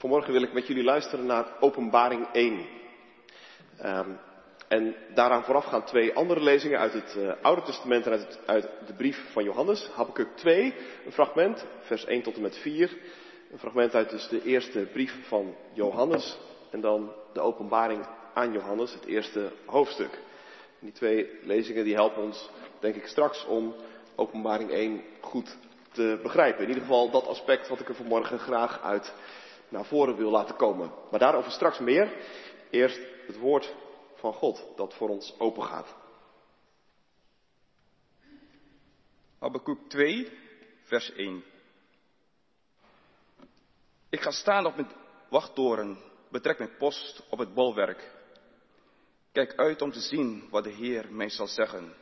Vanmorgen wil ik met jullie luisteren naar Openbaring 1. Um, en daaraan vooraf gaan twee andere lezingen uit het uh, Oude Testament en uit, uit, de brief van Johannes. Habakkuk 2, een fragment, vers 1 tot en met 4. Een fragment uit dus de eerste brief van Johannes. En dan de openbaring aan Johannes, het eerste hoofdstuk. Die twee lezingen die helpen ons, denk ik, straks om openbaring 1 goed te begrijpen. In ieder geval dat aspect wat ik er vanmorgen graag uit naar voren wil laten komen. Maar daarover straks meer. Eerst het woord van God dat voor ons open gaat. Habakkuk 2, vers 1. Ik ga staan op mijn wachttoren, betrek mijn post op het bolwerk. Kijk uit om te zien wat de Heer mij zal zeggen,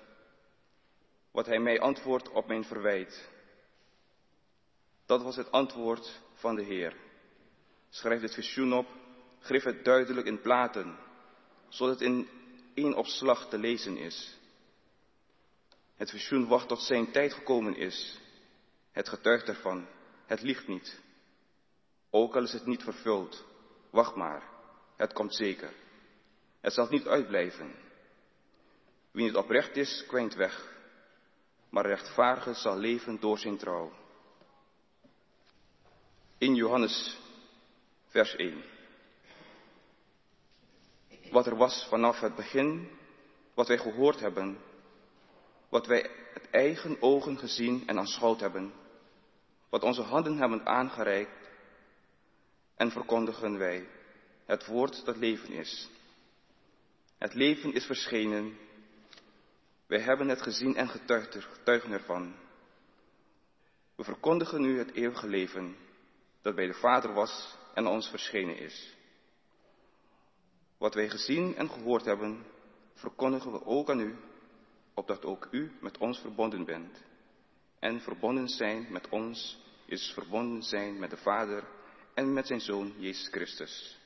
wat Hij mij antwoordt op mijn verwijt. Dat was het antwoord van de Heer. Schrijf het visioen op, grif het duidelijk in platen, zodat het in één opslag te lezen is. Het visioen wacht tot zijn tijd gekomen is. Het getuigt ervan, het liegt niet. Ook al is het niet vervuld, wacht maar, het komt zeker. Het zal niet uitblijven. Wie niet oprecht is, kwijnt weg, maar rechtvaardige zal leven door zijn trouw. In Johannes vers 1. Wat er was vanaf het begin, wat wij gehoord hebben, wat wij het eigen ogen gezien en aanschouwd hebben, wat onze handen hebben aangereikt, en verkondigen wij het woord dat leven is. Het leven is verschenen. Wij hebben het gezien en getuigen ervan. We verkondigen nu het eeuwige leven dat bij de Vader was en ons verschenen is. Wat wij gezien en gehoord hebben, verkondigen we ook aan u, opdat ook u met ons verbonden bent. En verbonden zijn met ons is verbonden zijn met de Vader en met zijn Zoon Jezus Christus.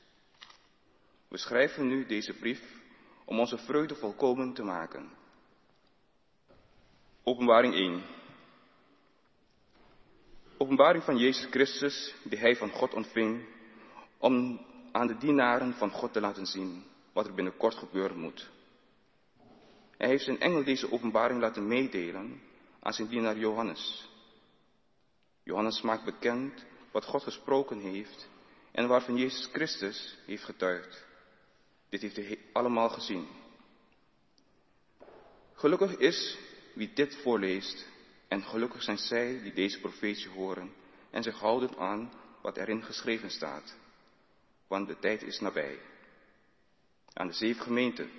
We schrijven nu deze brief om onze vreugde volkomen te maken. Openbaring 1. Openbaring van Jezus Christus, die hij van God ontving, om aan de dienaren van God te laten zien wat er binnenkort gebeuren moet. Hij heeft zijn engel deze openbaring laten meedelen aan zijn dienaar Johannes. Johannes maakt bekend wat God gesproken heeft en waarvan Jezus Christus heeft getuigd. Dit heeft hij allemaal gezien. Gelukkig is wie dit voorleest en gelukkig zijn zij die deze profetie horen en zich houden aan wat erin geschreven staat want de tijd is nabij. Aan de zeven gemeenten.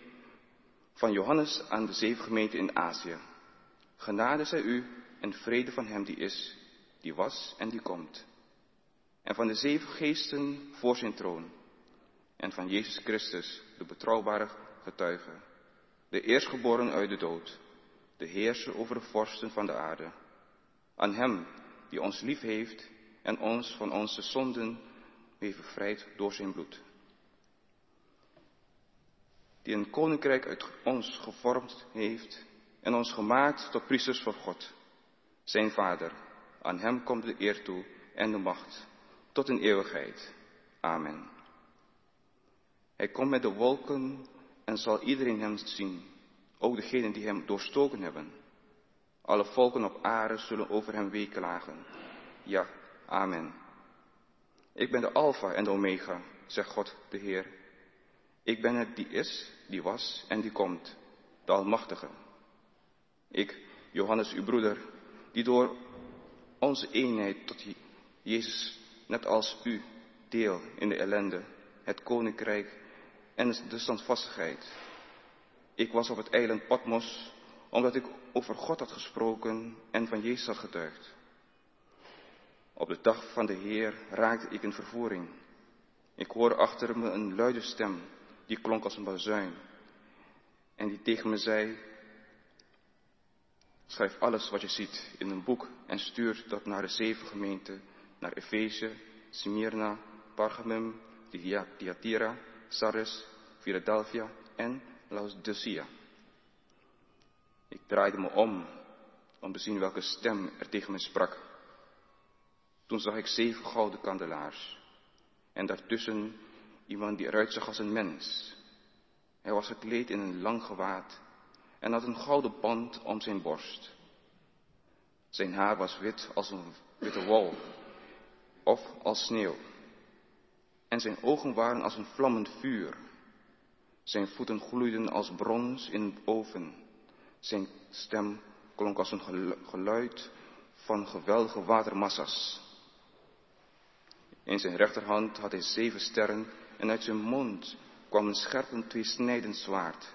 Van Johannes aan de zeven gemeenten in Azië. Genade zij u en vrede van hem die is, die was en die komt. En van de zeven geesten voor zijn troon. En van Jezus Christus, de betrouwbare getuige. De eerstgeboren uit de dood. De heerser over de vorsten van de aarde. Aan hem die ons lief heeft en ons van onze zonden heeft bevrijd door zijn bloed. Die een koninkrijk uit ons gevormd heeft en ons gemaakt tot priesters voor God, zijn Vader. Aan hem komt de eer toe en de macht tot in eeuwigheid. Amen. Hij komt met de wolken en zal iedereen hem zien, ook degenen die hem doorstoken hebben. Alle volken op aarde zullen over hem weeklagen. Ja, amen. Ik ben de Alpha en de Omega, zegt God de Heer. Ik ben het die is, die was en die komt, de Almachtige. Ik, Johannes, uw broeder, die door onze eenheid tot Jezus, net als u, deel in de ellende, het koninkrijk en de standvastigheid. Ik was op het eiland Patmos, omdat ik over God had gesproken en van Jezus had getuigd. Op de dag van de Heer raakte ik in vervoering. Ik hoorde achter me een luide stem, die klonk als een bazuin. En die tegen me zei, schrijf alles wat je ziet in een boek en stuur dat naar de zeven gemeenten, naar Efeze, Smyrna, Pergamum, Thyatira, Sardes, Philadelphia en Laodicea. Ik draaide me om om te zien welke stem er tegen me sprak. Toen zag ik zeven gouden kandelaars. en daartussen iemand die eruit zag als een mens. Hij was gekleed in een lang gewaad en had een gouden band om zijn borst. Zijn haar was wit als een witte wol of als sneeuw. En zijn ogen waren als een vlammend vuur. Zijn voeten gloeiden als brons in een oven. Zijn stem klonk als een geluid van geweldige watermassa's. In zijn rechterhand had hij zeven sterren en uit zijn mond kwam een scherp tweesnijdend zwaard.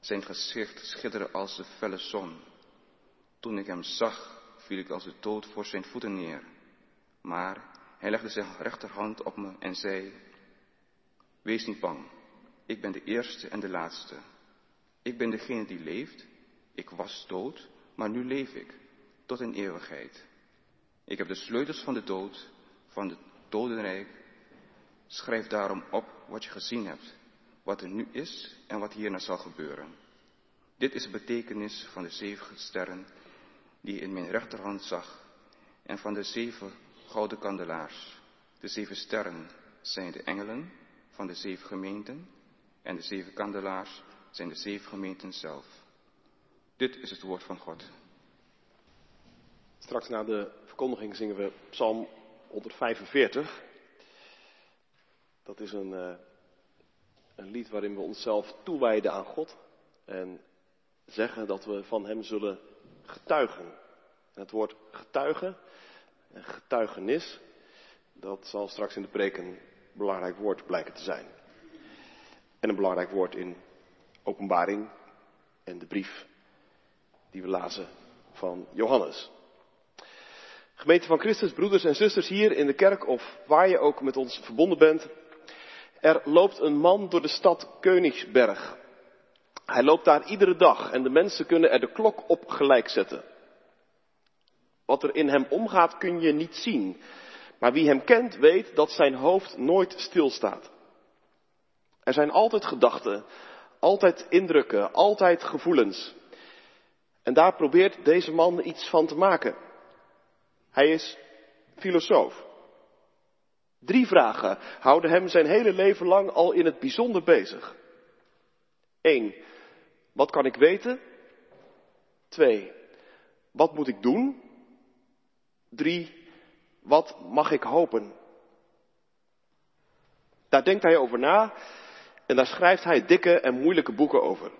Zijn gezicht schitterde als de felle zon. Toen ik hem zag, viel ik als de dood voor zijn voeten neer. Maar hij legde zijn rechterhand op me en zei, Wees niet bang, ik ben de eerste en de laatste. Ik ben degene die leeft, ik was dood, maar nu leef ik, tot in eeuwigheid. Ik heb de sleutels van de dood, van het dodenrijk. Schrijf daarom op wat je gezien hebt, wat er nu is en wat hierna zal gebeuren. Dit is de betekenis van de zeven sterren die je in mijn rechterhand zag en van de zeven gouden kandelaars. De zeven sterren zijn de engelen van de zeven gemeenten en de zeven kandelaars zijn de zeven gemeenten zelf. Dit is het woord van God. Straks na de verkondiging zingen we Psalm 145. Dat is een, uh, een lied waarin we onszelf toewijden aan God en zeggen dat we van Hem zullen getuigen. En het woord getuigen en getuigenis, dat zal straks in de preek een belangrijk woord blijken te zijn. En een belangrijk woord in openbaring en de brief die we lazen van Johannes. Gemeente van Christus, broeders en zusters hier in de kerk of waar je ook met ons verbonden bent. Er loopt een man door de stad Königsberg. Hij loopt daar iedere dag en de mensen kunnen er de klok op gelijk zetten. Wat er in hem omgaat kun je niet zien. Maar wie hem kent weet dat zijn hoofd nooit stilstaat. Er zijn altijd gedachten, altijd indrukken, altijd gevoelens. En daar probeert deze man iets van te maken. Hij is filosoof. Drie vragen houden hem zijn hele leven lang al in het bijzonder bezig. Eén, wat kan ik weten? Twee, wat moet ik doen? Drie, wat mag ik hopen? Daar denkt hij over na en daar schrijft hij dikke en moeilijke boeken over.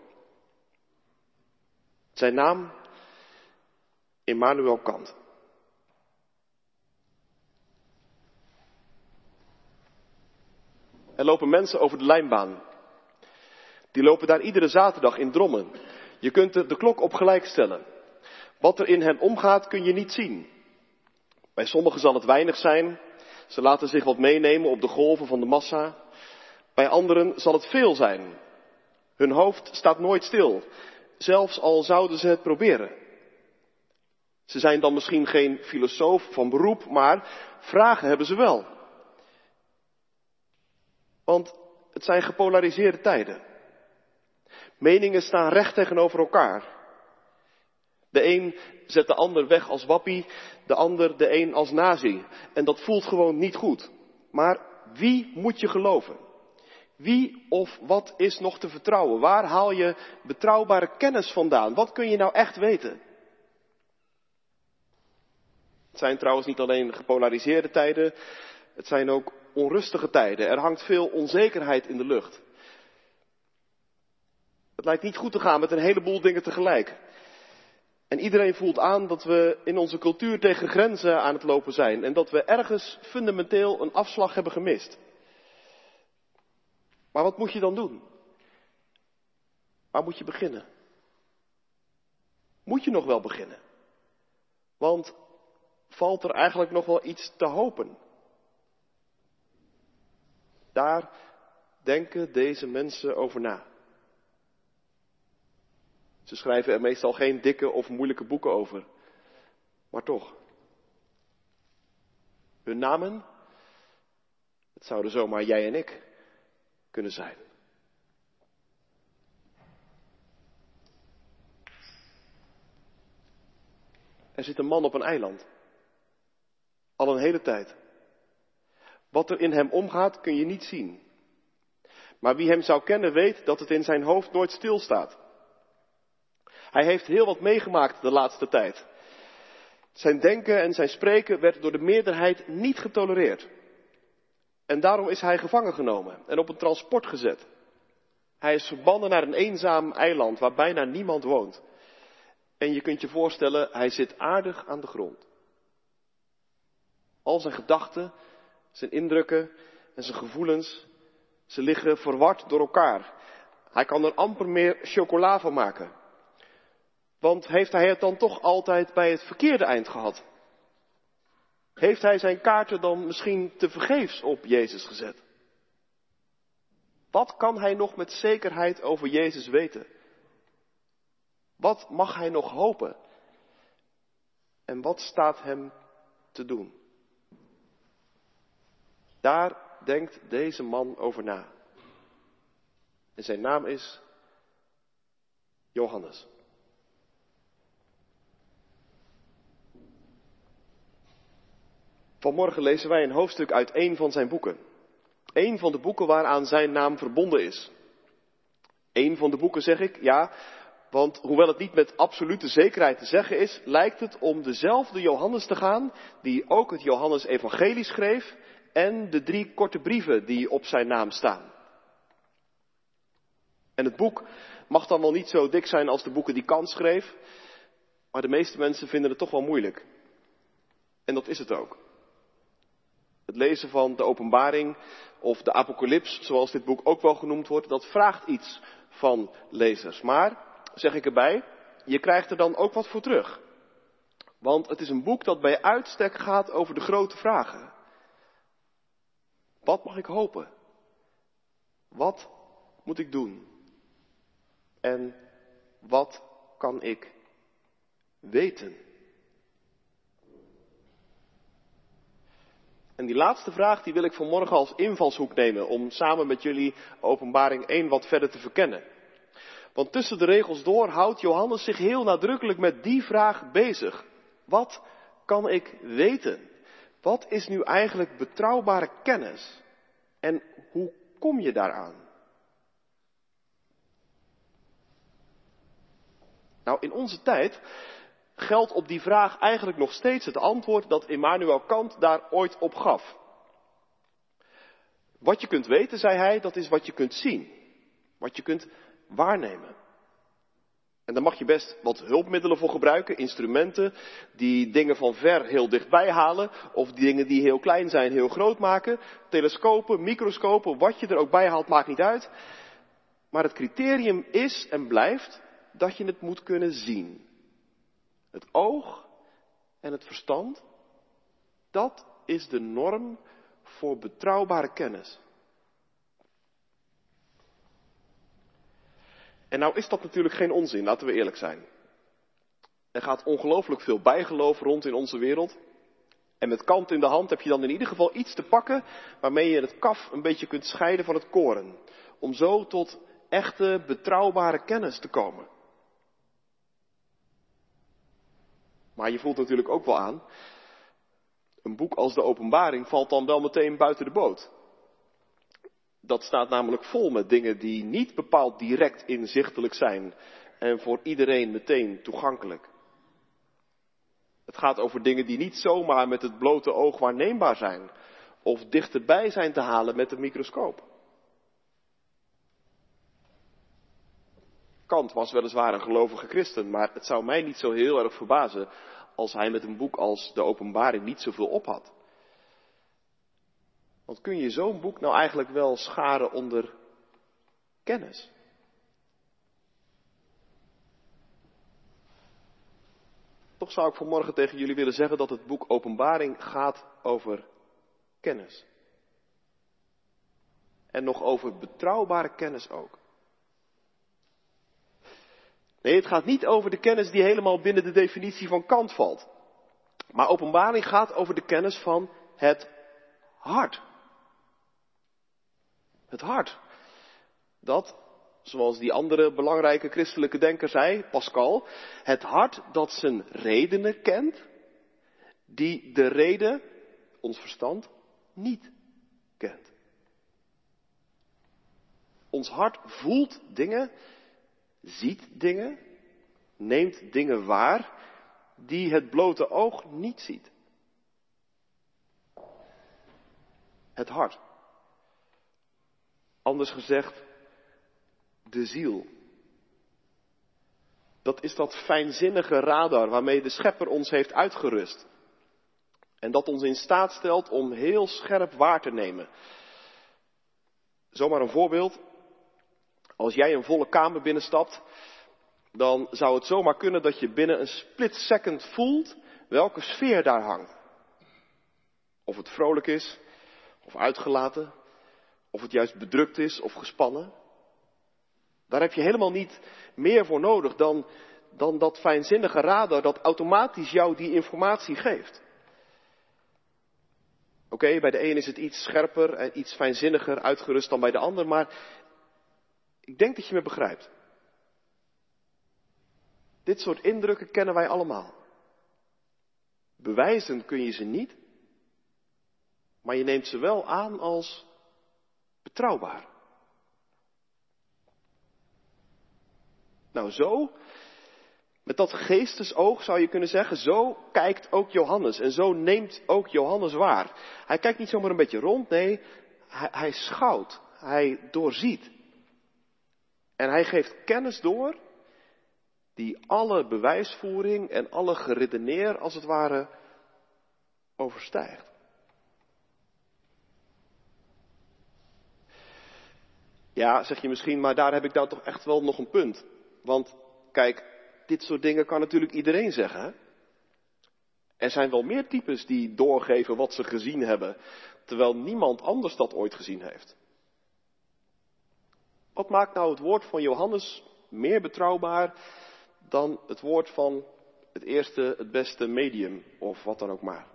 Zijn naam? Immanuel Kant. Er lopen mensen over de lijnbaan. Die lopen daar iedere zaterdag in Drommen. Je kunt de klok op gelijk stellen. Wat er in hen omgaat kun je niet zien. Bij sommigen zal het weinig zijn. Ze laten zich wat meenemen op de golven van de massa. Bij anderen zal het veel zijn. Hun hoofd staat nooit stil, zelfs al zouden ze het proberen. Ze zijn dan misschien geen filosoof van beroep, maar vragen hebben ze wel. Want het zijn gepolariseerde tijden. Meningen staan recht tegenover elkaar. De een zet de ander weg als wappie, de ander de een als nazi. En dat voelt gewoon niet goed. Maar wie moet je geloven? Wie of wat is nog te vertrouwen? Waar haal je betrouwbare kennis vandaan? Wat kun je nou echt weten? Het zijn trouwens niet alleen gepolariseerde tijden, het zijn ook onrustige tijden. Er hangt veel onzekerheid in de lucht. Het lijkt niet goed te gaan met een heleboel dingen tegelijk. En iedereen voelt aan dat we in onze cultuur tegen grenzen aan het lopen zijn en dat we ergens fundamenteel een afslag hebben gemist. Maar wat moet je dan doen? Waar moet je beginnen? Moet je nog wel beginnen? Want valt er eigenlijk nog wel iets te hopen? Daar denken deze mensen over na. Ze schrijven er meestal geen dikke of moeilijke boeken over. Maar toch. Hun namen? Het zouden zomaar jij en ik kunnen zijn. Er zit een man op een eiland. Al een hele tijd. Wat er in hem omgaat kun je niet zien. Maar wie hem zou kennen weet dat het in zijn hoofd nooit stilstaat. Hij heeft heel wat meegemaakt de laatste tijd. Zijn denken en zijn spreken werd door de meerderheid niet getolereerd. En daarom is hij gevangen genomen en op een transport gezet. Hij is verbannen naar een eenzaam eiland waar bijna niemand woont. En je kunt je voorstellen, hij zit aardig aan de grond. Al zijn gedachten, zijn indrukken en zijn gevoelens, ze liggen verward door elkaar. Hij kan er amper meer chocola van maken. Want heeft hij het dan toch altijd bij het verkeerde eind gehad? Heeft hij zijn kaarten dan misschien te vergeefs op Jezus gezet? Wat kan hij nog met zekerheid over Jezus weten? Wat mag hij nog hopen? En wat staat hem te doen? Daar denkt deze man over na. En zijn naam is Johannes. Vanmorgen lezen wij een hoofdstuk uit een van zijn boeken. Een van de boeken waaraan zijn naam verbonden is. Een van de boeken zeg ik, ja, want hoewel het niet met absolute zekerheid te zeggen is, lijkt het om dezelfde Johannes te gaan die ook het Johannes-evangelie schreef en de drie korte brieven die op zijn naam staan. En het boek mag dan wel niet zo dik zijn als de boeken die Kant schreef, maar de meeste mensen vinden het toch wel moeilijk. En dat is het ook. Het lezen van de openbaring of de apocalyps, zoals dit boek ook wel genoemd wordt, dat vraagt iets van lezers. Maar, zeg ik erbij, je krijgt er dan ook wat voor terug. Want het is een boek dat bij uitstek gaat over de grote vragen. Wat mag ik hopen? Wat moet ik doen? En wat kan ik weten? En die laatste vraag die wil ik vanmorgen als invalshoek nemen om samen met jullie openbaring 1 wat verder te verkennen. Want tussen de regels door houdt Johannes zich heel nadrukkelijk met die vraag bezig. Wat kan ik weten? Wat is nu eigenlijk betrouwbare kennis? En hoe kom je daaraan? Nou, in onze tijd geldt op die vraag eigenlijk nog steeds het antwoord dat Immanuel Kant daar ooit op gaf. Wat je kunt weten, zei hij, dat is wat je kunt zien. Wat je kunt waarnemen. En daar mag je best wat hulpmiddelen voor gebruiken, instrumenten die dingen van ver heel dichtbij halen, of dingen die heel klein zijn heel groot maken, telescopen, microscopen, wat je er ook bij haalt, maakt niet uit. Maar het criterium is en blijft dat je het moet kunnen zien. Het oog en het verstand, dat is de norm voor betrouwbare kennis. En nou is dat natuurlijk geen onzin, laten we eerlijk zijn. Er gaat ongelooflijk veel bijgeloof rond in onze wereld. En met kant in de hand heb je dan in ieder geval iets te pakken waarmee je het kaf een beetje kunt scheiden van het koren. Om zo tot echte betrouwbare kennis te komen. Maar je voelt natuurlijk ook wel aan, een boek als de Openbaring valt dan wel meteen buiten de boot. Dat staat namelijk vol met dingen die niet bepaald direct inzichtelijk zijn en voor iedereen meteen toegankelijk. Het gaat over dingen die niet zomaar met het blote oog waarneembaar zijn of dichterbij zijn te halen met een microscoop. Kant was weliswaar een gelovige christen, maar het zou mij niet zo heel erg verbazen als hij met een boek als de Openbaring niet zoveel op had. Want kun je zo'n boek nou eigenlijk wel scharen onder kennis? Toch zou ik vanmorgen tegen jullie willen zeggen dat het boek Openbaring gaat over kennis. En nog over betrouwbare kennis ook. Nee, het gaat niet over de kennis die helemaal binnen de definitie van Kant valt. Maar openbaring gaat over de kennis van het hart. Het hart. Dat, zoals die andere belangrijke christelijke denker zei, Pascal, het hart dat zijn redenen kent, die de reden, ons verstand, niet kent. Ons hart voelt dingen, ziet dingen, neemt dingen waar die het blote oog niet ziet. Het hart. Anders gezegd, de ziel. Dat is dat fijnzinnige radar waarmee de schepper ons heeft uitgerust. En dat ons in staat stelt om heel scherp waar te nemen. Zomaar een voorbeeld. Als jij een volle kamer binnenstapt, dan zou het zomaar kunnen dat je binnen een split second voelt welke sfeer daar hangt. Of het vrolijk is, of uitgelaten, of het juist bedrukt is of gespannen. Daar heb je helemaal niet meer voor nodig dan, dan dat fijnzinnige radar dat automatisch jou die informatie geeft. Oké, bij de een is het iets scherper en iets fijnzinniger uitgerust dan bij de ander, maar ik denk dat je me begrijpt. Dit soort indrukken kennen wij allemaal. Bewijzen kun je ze niet, maar je neemt ze wel aan als betrouwbaar. Nou, zo, met dat geestesoog zou je kunnen zeggen, zo kijkt ook Johannes. En zo neemt ook Johannes waar. Hij kijkt niet zomaar een beetje rond, nee, hij, hij schouwt, hij doorziet. En hij geeft kennis door die alle bewijsvoering en alle geredeneer als het ware overstijgt. Ja, zeg je misschien, maar daar heb ik dan toch echt wel nog een punt. Want kijk, dit soort dingen kan natuurlijk iedereen zeggen. Er zijn wel meer types die doorgeven wat ze gezien hebben, terwijl niemand anders dat ooit gezien heeft. Wat maakt nou het woord van Johannes meer betrouwbaar dan het woord van het eerste, het beste medium of wat dan ook maar?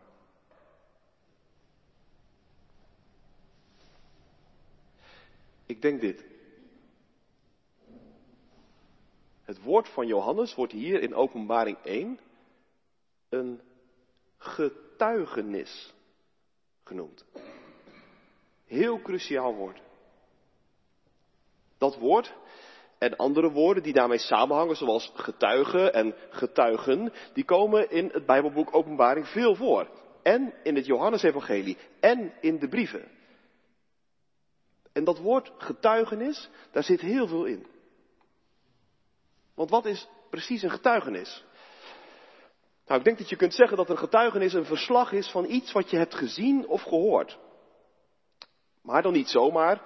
Ik denk dit. Het woord van Johannes wordt hier in Openbaring 1 een getuigenis genoemd. Heel cruciaal woord. Dat woord en andere woorden die daarmee samenhangen, zoals getuigen en getuigen, die komen in het Bijbelboek Openbaring veel voor. En in het Johannesevangelie en in de brieven. En dat woord getuigenis, daar zit heel veel in. Want wat is precies een getuigenis? Nou, ik denk dat je kunt zeggen dat een getuigenis een verslag is van iets wat je hebt gezien of gehoord. Maar dan niet zomaar,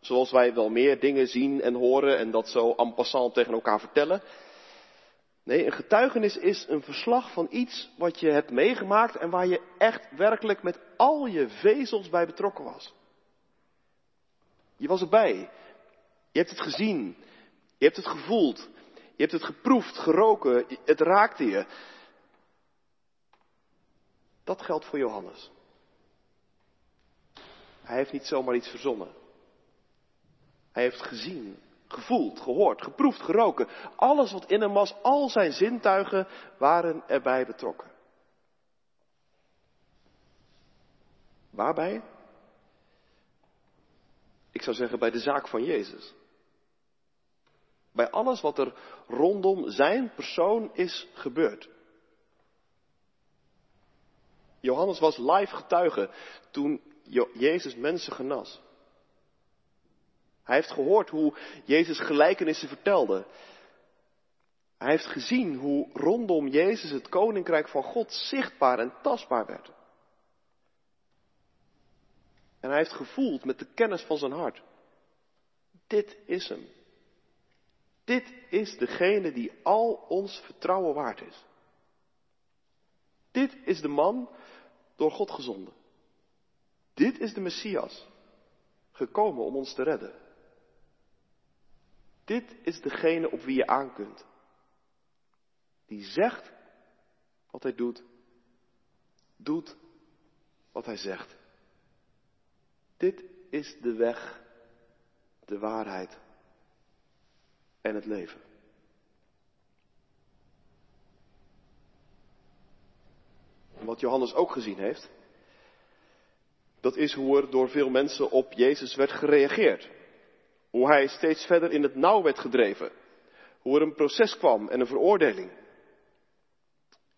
zoals wij wel meer dingen zien en horen en dat zo en passant tegen elkaar vertellen. Nee, een getuigenis is een verslag van iets wat je hebt meegemaakt en waar je echt werkelijk met al je vezels bij betrokken was. Je was erbij. Je hebt het gezien. Je hebt het gevoeld. Je hebt het geproefd, geroken. Het raakte je. Dat geldt voor Johannes. Hij heeft niet zomaar iets verzonnen. Hij heeft gezien, gevoeld, gehoord, geproefd, geroken. Alles wat in hem was, al zijn zintuigen waren erbij betrokken. Waarbij? Ik zou zeggen bij de zaak van Jezus. Bij alles wat er rondom zijn persoon is gebeurd. Johannes was live getuige toen Jezus mensen genas. Hij heeft gehoord hoe Jezus gelijkenissen vertelde. Hij heeft gezien hoe rondom Jezus het koninkrijk van God zichtbaar en tastbaar werd. En hij heeft gevoeld met de kennis van zijn hart. Dit is hem. Dit is degene die al ons vertrouwen waard is. Dit is de man door God gezonden. Dit is de Messias, gekomen om ons te redden. Dit is degene op wie je aan kunt. Die zegt wat hij doet, doet wat hij zegt. Dit is de weg, de waarheid en het leven. wat Johannes ook gezien heeft, dat is hoe er door veel mensen op Jezus werd gereageerd. Hoe hij steeds verder in het nauw werd gedreven. Hoe er een proces kwam en een veroordeling.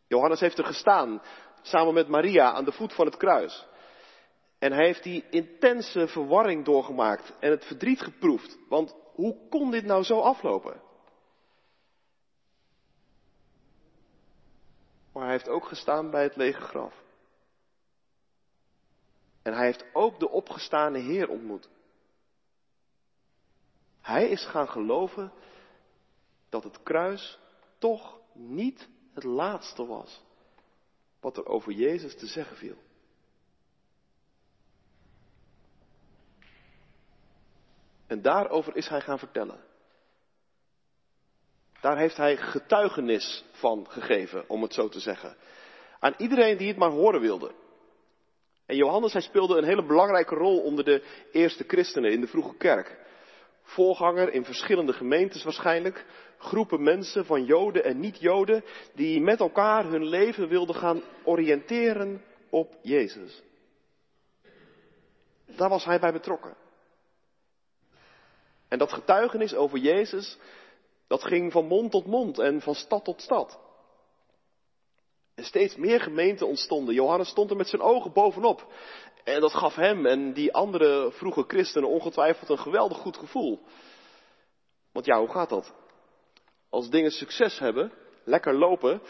Johannes heeft er gestaan, samen met Maria, aan de voet van het kruis. En hij heeft die intense verwarring doorgemaakt en het verdriet geproefd. Want hoe kon dit nou zo aflopen? Maar hij heeft ook gestaan bij het lege graf. En hij heeft ook de opgestane Heer ontmoet. Hij is gaan geloven dat het kruis toch niet het laatste was wat er over Jezus te zeggen viel. En daarover is hij gaan vertellen. Daar heeft hij getuigenis van gegeven, om het zo te zeggen. Aan iedereen die het maar horen wilde. En Johannes, hij speelde een hele belangrijke rol onder de eerste christenen in de vroege kerk. Voorganger in verschillende gemeentes waarschijnlijk. Groepen mensen van Joden en niet-Joden die met elkaar hun leven wilden gaan oriënteren op Jezus. Daar was hij bij betrokken. En dat getuigenis over Jezus, dat ging van mond tot mond en van stad tot stad. En steeds meer gemeenten ontstonden. Johannes stond er met zijn ogen bovenop. En dat gaf hem en die andere vroege christenen ongetwijfeld een geweldig goed gevoel. Want ja, hoe gaat dat? Als dingen succes hebben, lekker lopen,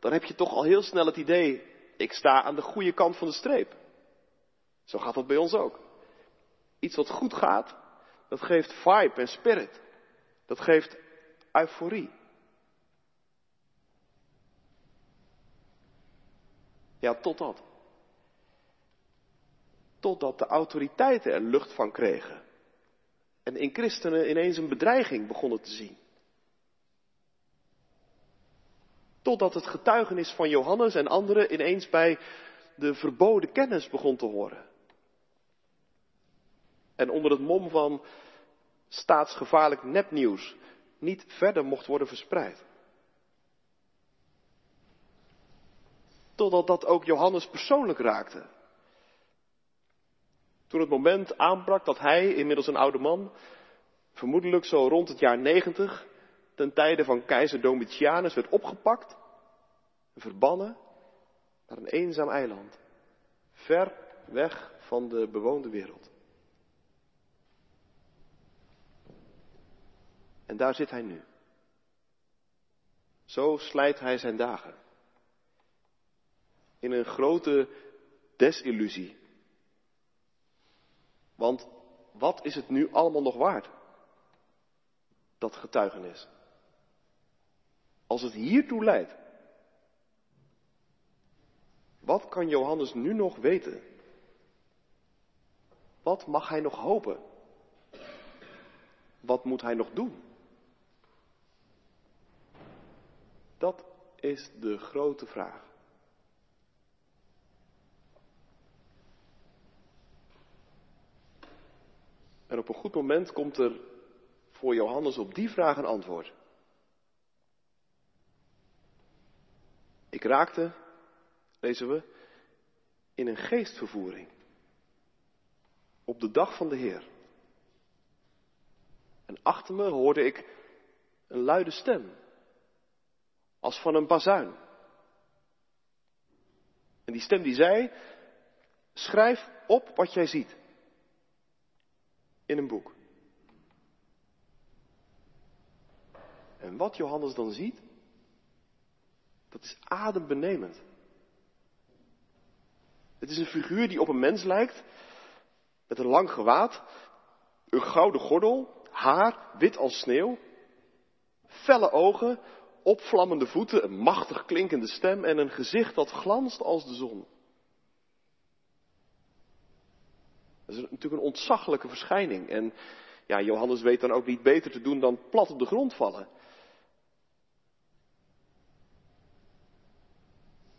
dan heb je toch al heel snel het idee, ik sta aan de goede kant van de streep. Zo gaat dat bij ons ook. Iets wat goed gaat, dat geeft vibe en spirit. Dat geeft euforie. Ja, totdat. Totdat de autoriteiten er lucht van kregen. En in christenen ineens een bedreiging begonnen te zien. Totdat het getuigenis van Johannes en anderen ineens bij de verboden kennis begon te horen. En onder het mom van staatsgevaarlijk nepnieuws niet verder mocht worden verspreid. Totdat dat ook Johannes persoonlijk raakte. Toen het moment aanbrak dat hij, inmiddels een oude man, vermoedelijk zo rond het jaar 90, ten tijde van keizer Domitianus, werd opgepakt en verbannen naar een eenzaam eiland, ver weg van de bewoonde wereld. En daar zit hij nu. Zo slijt hij zijn dagen. In een grote desillusie. Want wat is het nu allemaal nog waard? Dat getuigenis. Als het hiertoe leidt. Wat kan Johannes nu nog weten? Wat mag hij nog hopen? Wat moet hij nog doen? Dat is de grote vraag. En op een goed moment komt er voor Johannes op die vraag een antwoord. Ik raakte, lezen we, in een geestvervoering. Op de dag van de Heer. En achter me hoorde ik een luide stem als van een bazuin. En die stem die zei, schrijf op wat jij ziet. In een boek. En wat Johannes dan ziet, dat is adembenemend. Het is een figuur die op een mens lijkt, met een lang gewaad, een gouden gordel, haar wit als sneeuw, felle ogen, opvlammende voeten, een machtig klinkende stem en een gezicht dat glanst als de zon. Dat is natuurlijk een ontzaglijke verschijning. En ja, Johannes weet dan ook niet beter te doen dan plat op de grond vallen.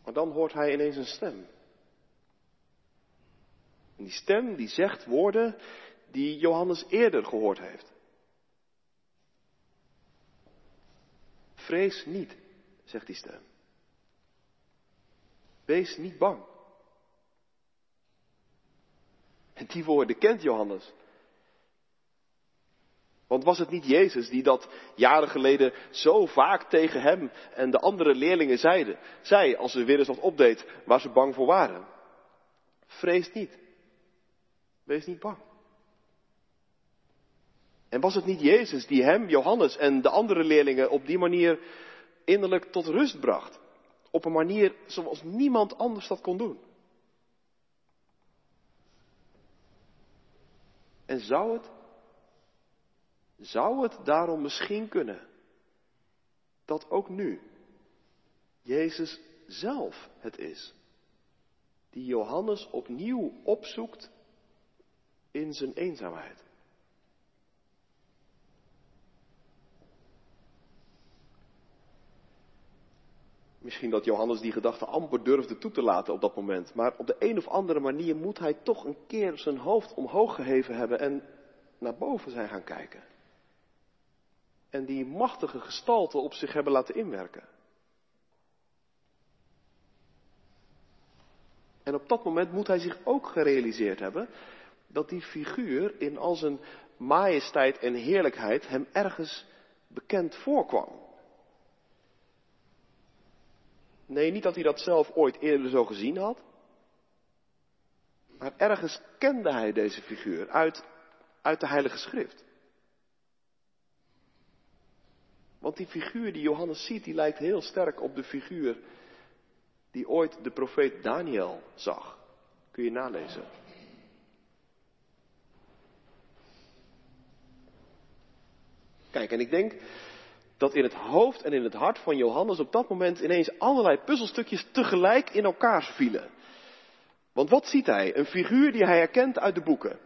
Maar dan hoort hij ineens een stem. En die stem die zegt woorden die Johannes eerder gehoord heeft. Vrees niet, zegt die stem. Wees niet bang. En die woorden kent Johannes. Want was het niet Jezus die dat jaren geleden zo vaak tegen hem en de andere leerlingen zeiden? Zij, als ze weer eens wat opdeed waar ze bang voor waren. Vrees niet. Wees niet bang. En was het niet Jezus die hem, Johannes en de andere leerlingen op die manier innerlijk tot rust bracht? Op een manier zoals niemand anders dat kon doen. En zou het, zou het daarom misschien kunnen dat ook nu Jezus zelf het is die Johannes opnieuw opzoekt in zijn eenzaamheid? Misschien dat Johannes die gedachte amper durfde toe te laten op dat moment. Maar op de een of andere manier moet hij toch een keer zijn hoofd omhoog geheven hebben en naar boven zijn gaan kijken. En die machtige gestalte op zich hebben laten inwerken. En op dat moment moet hij zich ook gerealiseerd hebben dat die figuur in al zijn majesteit en heerlijkheid hem ergens bekend voorkwam. Nee, niet dat hij dat zelf ooit eerder zo gezien had. Maar ergens kende hij deze figuur uit, uit de Heilige Schrift. Want die figuur die Johannes ziet, die lijkt heel sterk op de figuur die ooit de profeet Daniel zag. Kun je nalezen. Kijk, en ik denk dat in het hoofd en in het hart van Johannes op dat moment ineens allerlei puzzelstukjes tegelijk in elkaar vielen. Want wat ziet hij? Een figuur die hij herkent uit de boeken.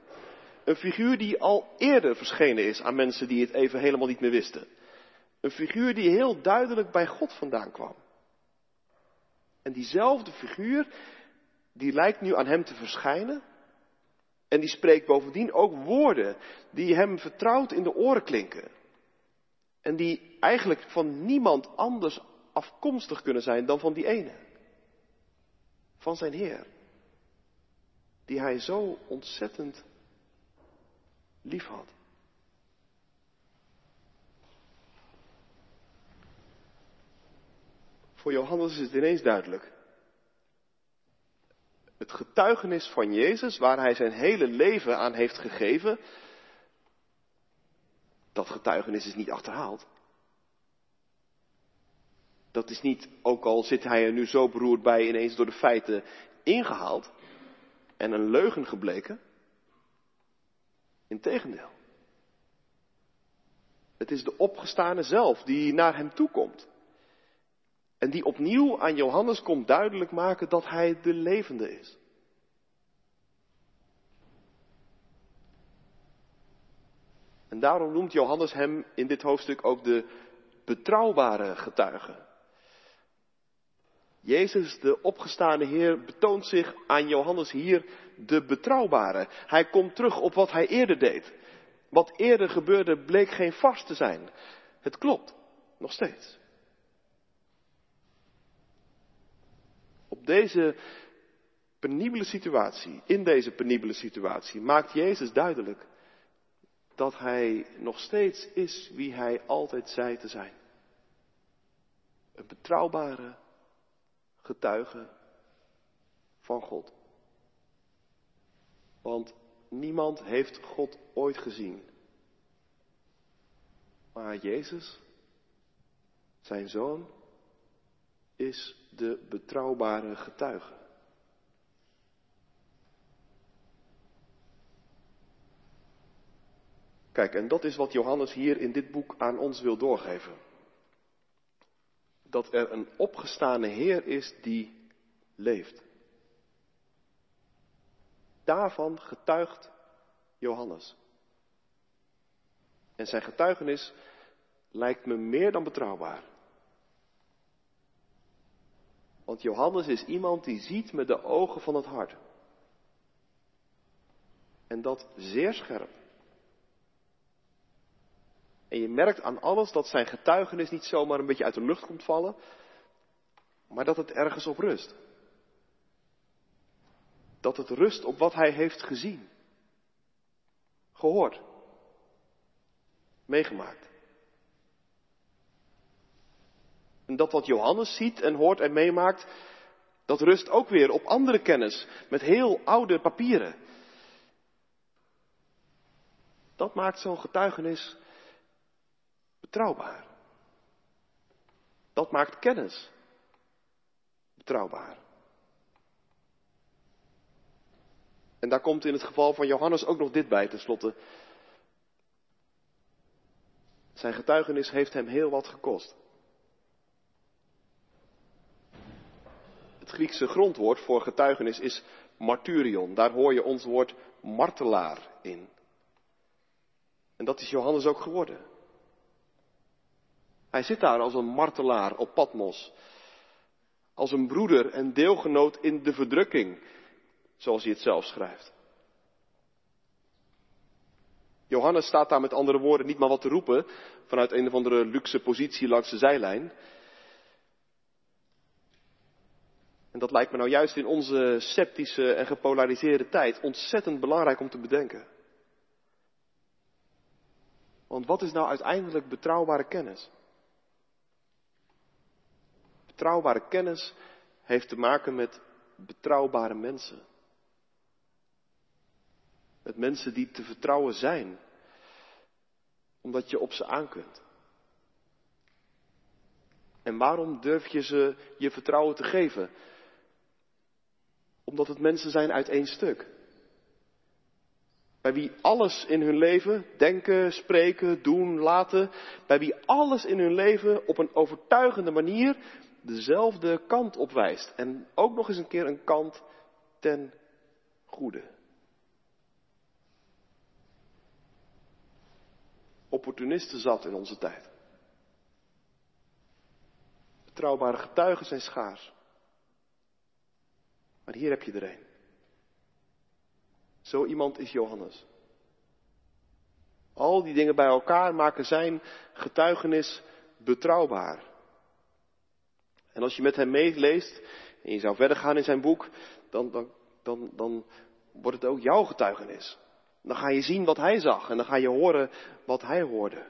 Een figuur die al eerder verschenen is aan mensen die het even helemaal niet meer wisten. Een figuur die heel duidelijk bij God vandaan kwam. En diezelfde figuur, die lijkt nu aan hem te verschijnen. En die spreekt bovendien ook woorden die hem vertrouwd in de oren klinken. En die eigenlijk van niemand anders afkomstig kunnen zijn dan van die ene. Van zijn Heer. Die hij zo ontzettend lief had. Voor Johannes is het ineens duidelijk. Het getuigenis van Jezus, waar hij zijn hele leven aan heeft gegeven, dat getuigenis is niet achterhaald. Dat is niet, ook al zit hij er nu zo beroerd bij, ineens door de feiten ingehaald en een leugen gebleken. Integendeel. Het is de opgestane zelf die naar hem toe komt. En die opnieuw aan Johannes komt duidelijk maken dat hij de levende is. En daarom noemt Johannes hem in dit hoofdstuk ook de betrouwbare getuige. Jezus, de opgestane Heer, betoont zich aan Johannes hier de betrouwbare. Hij komt terug op wat hij eerder deed. Wat eerder gebeurde bleek geen vast te zijn. Het klopt, nog steeds. Op deze penibele situatie, in deze penibele situatie, maakt Jezus duidelijk dat hij nog steeds is wie hij altijd zei te zijn. Een betrouwbare getuige van God. Want niemand heeft God ooit gezien. Maar Jezus, zijn zoon, is de betrouwbare getuige. Kijk, en dat is wat Johannes hier in dit boek aan ons wil doorgeven. Dat er een opgestane Heer is die leeft. Daarvan getuigt Johannes. En zijn getuigenis lijkt me meer dan betrouwbaar. Want Johannes is iemand die ziet met de ogen van het hart. En dat zeer scherp. En je merkt aan alles dat zijn getuigenis niet zomaar een beetje uit de lucht komt vallen, maar dat het ergens op rust. Dat het rust op wat hij heeft gezien. gehoord, meegemaakt. En dat wat Johannes ziet en hoort en meemaakt, dat rust ook weer op andere kennis, met heel oude papieren. Dat maakt zo'n getuigenis betrouwbaar. Dat maakt kennis betrouwbaar. En daar komt in het geval van Johannes ook nog dit bij tenslotte. Zijn getuigenis heeft hem heel wat gekost. Het Griekse grondwoord voor getuigenis is martyrion. Daar hoor je ons woord martelaar in. En dat is Johannes ook geworden. Hij zit daar als een martelaar op Patmos. Als een broeder en deelgenoot in de verdrukking, zoals hij het zelf schrijft. Johannes staat daar met andere woorden niet maar wat te roepen vanuit een of andere luxe positie langs de zijlijn. En dat lijkt me nou juist in onze sceptische en gepolariseerde tijd ontzettend belangrijk om te bedenken. Want wat is nou uiteindelijk betrouwbare kennis? Betrouwbare kennis heeft te maken met betrouwbare mensen. Met mensen die te vertrouwen zijn, omdat je op ze aan kunt. En waarom durf je ze je vertrouwen te geven? Omdat het mensen zijn uit één stuk. Bij wie alles in hun leven, denken, spreken, doen, laten, bij wie alles in hun leven op een overtuigende manier dezelfde kant op wijst. En ook nog eens een keer een kant ten goede. Opportunisten zat in onze tijd. Betrouwbare getuigen zijn schaars. Maar hier heb je er een. Zo iemand is Johannes. Al die dingen bij elkaar maken zijn getuigenis betrouwbaar. En als je met hem meeleest en je zou verder gaan in zijn boek, dan, dan, dan, dan wordt het ook jouw getuigenis. Dan ga je zien wat hij zag en dan ga je horen wat hij hoorde.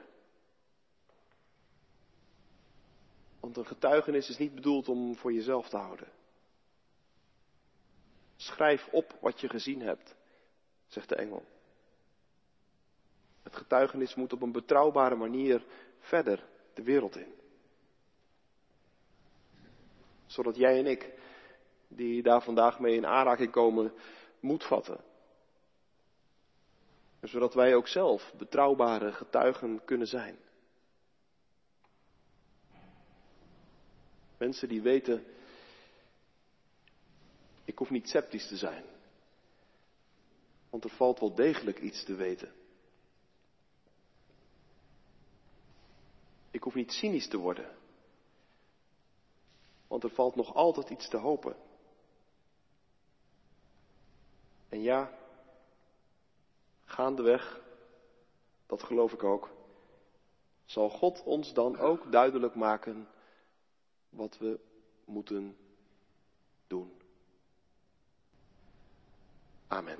Want een getuigenis is niet bedoeld om voor jezelf te houden. Schrijf op wat je gezien hebt, zegt de engel. Het getuigenis moet op een betrouwbare manier verder de wereld in. Zodat jij en ik, die daar vandaag mee in aanraking komen, moed vatten. En zodat wij ook zelf betrouwbare getuigen kunnen zijn. Mensen die weten, ik hoef niet sceptisch te zijn. Want er valt wel degelijk iets te weten. Ik hoef niet cynisch te worden. Want er valt nog altijd iets te hopen. En ja, gaandeweg, dat geloof ik ook, zal God ons dan ook duidelijk maken wat we moeten doen. Amen.